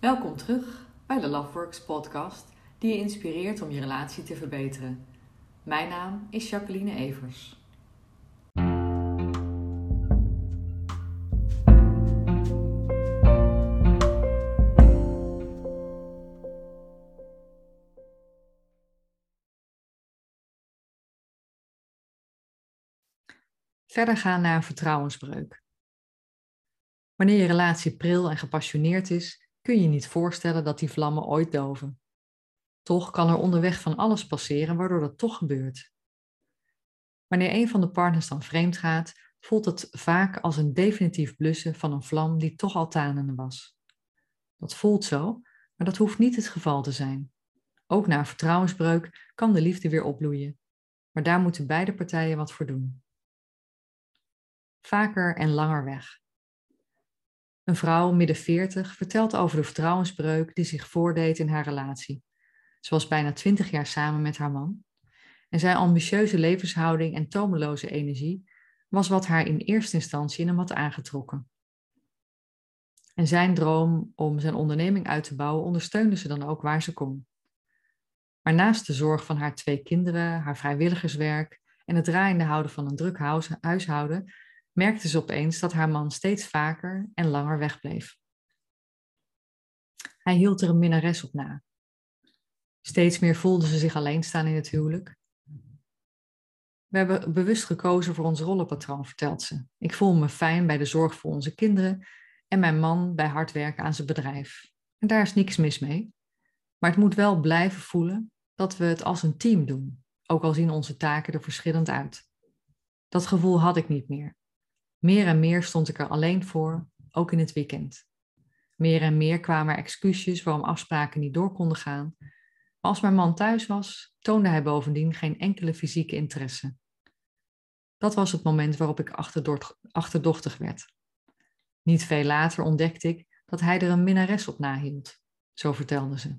Welkom terug bij de Loveworks podcast, die je inspireert om je relatie te verbeteren. Mijn naam is Jacqueline Evers. Verder gaan naar een vertrouwensbreuk. Wanneer je relatie pril en gepassioneerd is, kun je niet voorstellen dat die vlammen ooit doven. Toch kan er onderweg van alles passeren waardoor dat toch gebeurt. Wanneer een van de partners dan vreemd gaat, voelt het vaak als een definitief blussen van een vlam die toch al tanende was. Dat voelt zo, maar dat hoeft niet het geval te zijn. Ook na een vertrouwensbreuk kan de liefde weer opbloeien, maar daar moeten beide partijen wat voor doen. Vaker en langer weg. Een vrouw midden 40 vertelt over de vertrouwensbreuk die zich voordeed in haar relatie. Ze was bijna 20 jaar samen met haar man. En zijn ambitieuze levenshouding en tomeloze energie was wat haar in eerste instantie in hem had aangetrokken. En zijn droom om zijn onderneming uit te bouwen ondersteunde ze dan ook waar ze kon. Maar naast de zorg van haar twee kinderen, haar vrijwilligerswerk en het draaiende houden van een druk huishouden, merkte ze opeens dat haar man steeds vaker en langer wegbleef. Hij hield er een minnares op na. Steeds meer voelde ze zich alleen staan in het huwelijk. We hebben bewust gekozen voor ons rollenpatroon, vertelt ze. Ik voel me fijn bij de zorg voor onze kinderen en mijn man bij hard werken aan zijn bedrijf. En daar is niks mis mee. Maar het moet wel blijven voelen dat we het als een team doen, ook al zien onze taken er verschillend uit. Dat gevoel had ik niet meer. Meer en meer stond ik er alleen voor, ook in het weekend. Meer en meer kwamen er excuses waarom afspraken niet door konden gaan. Maar als mijn man thuis was, toonde hij bovendien geen enkele fysieke interesse. Dat was het moment waarop ik achterdochtig werd. Niet veel later ontdekte ik dat hij er een minnares op nahield, zo vertelde ze.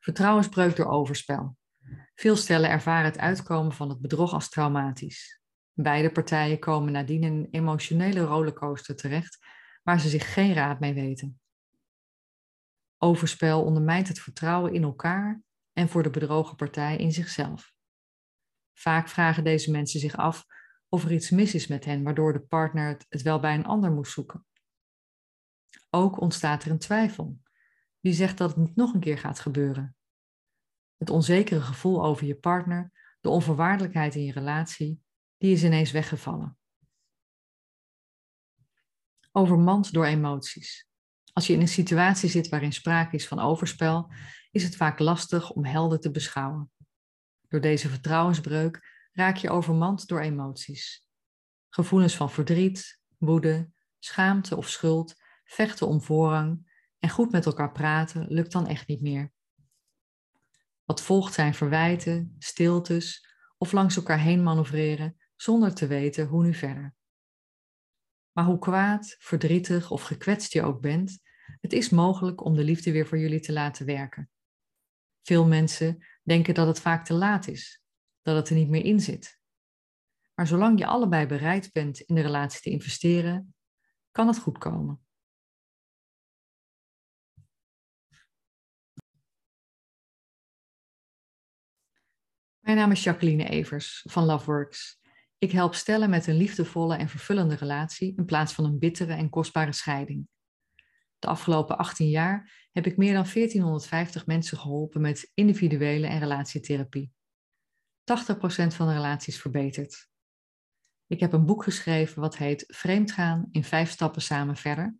Vertrouwensbreuk door overspel. Veel stellen ervaren het uitkomen van het bedrog als traumatisch. Beide partijen komen nadien in een emotionele rollercoaster terecht waar ze zich geen raad mee weten. Overspel ondermijnt het vertrouwen in elkaar en voor de bedrogen partij in zichzelf. Vaak vragen deze mensen zich af of er iets mis is met hen, waardoor de partner het wel bij een ander moest zoeken. Ook ontstaat er een twijfel. Wie zegt dat het niet nog een keer gaat gebeuren? Het onzekere gevoel over je partner, de onvoorwaardelijkheid in je relatie, die is ineens weggevallen. Overmand door emoties. Als je in een situatie zit waarin sprake is van overspel, is het vaak lastig om helder te beschouwen. Door deze vertrouwensbreuk raak je overmand door emoties. Gevoelens van verdriet, woede, schaamte of schuld, vechten om voorrang en goed met elkaar praten lukt dan echt niet meer. Wat volgt zijn verwijten, stiltes of langs elkaar heen manoeuvreren zonder te weten hoe nu verder. Maar hoe kwaad, verdrietig of gekwetst je ook bent, het is mogelijk om de liefde weer voor jullie te laten werken. Veel mensen denken dat het vaak te laat is, dat het er niet meer in zit. Maar zolang je allebei bereid bent in de relatie te investeren, kan het goed komen. Mijn naam is Jacqueline Evers van Loveworks ik help stellen met een liefdevolle en vervullende relatie in plaats van een bittere en kostbare scheiding. De afgelopen 18 jaar heb ik meer dan 1450 mensen geholpen met individuele en relatietherapie. 80% van de relaties verbeterd. Ik heb een boek geschreven wat heet Vreemdgaan in vijf stappen samen verder.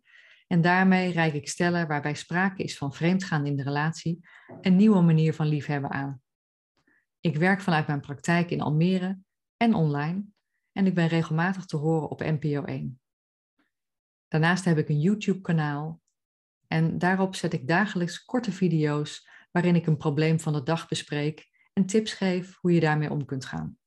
En daarmee reik ik stellen waarbij sprake is van vreemdgaan in de relatie een nieuwe manier van liefhebben aan. Ik werk vanuit mijn praktijk in Almere en online en ik ben regelmatig te horen op NPO 1. Daarnaast heb ik een YouTube-kanaal en daarop zet ik dagelijks korte video's waarin ik een probleem van de dag bespreek en tips geef hoe je daarmee om kunt gaan.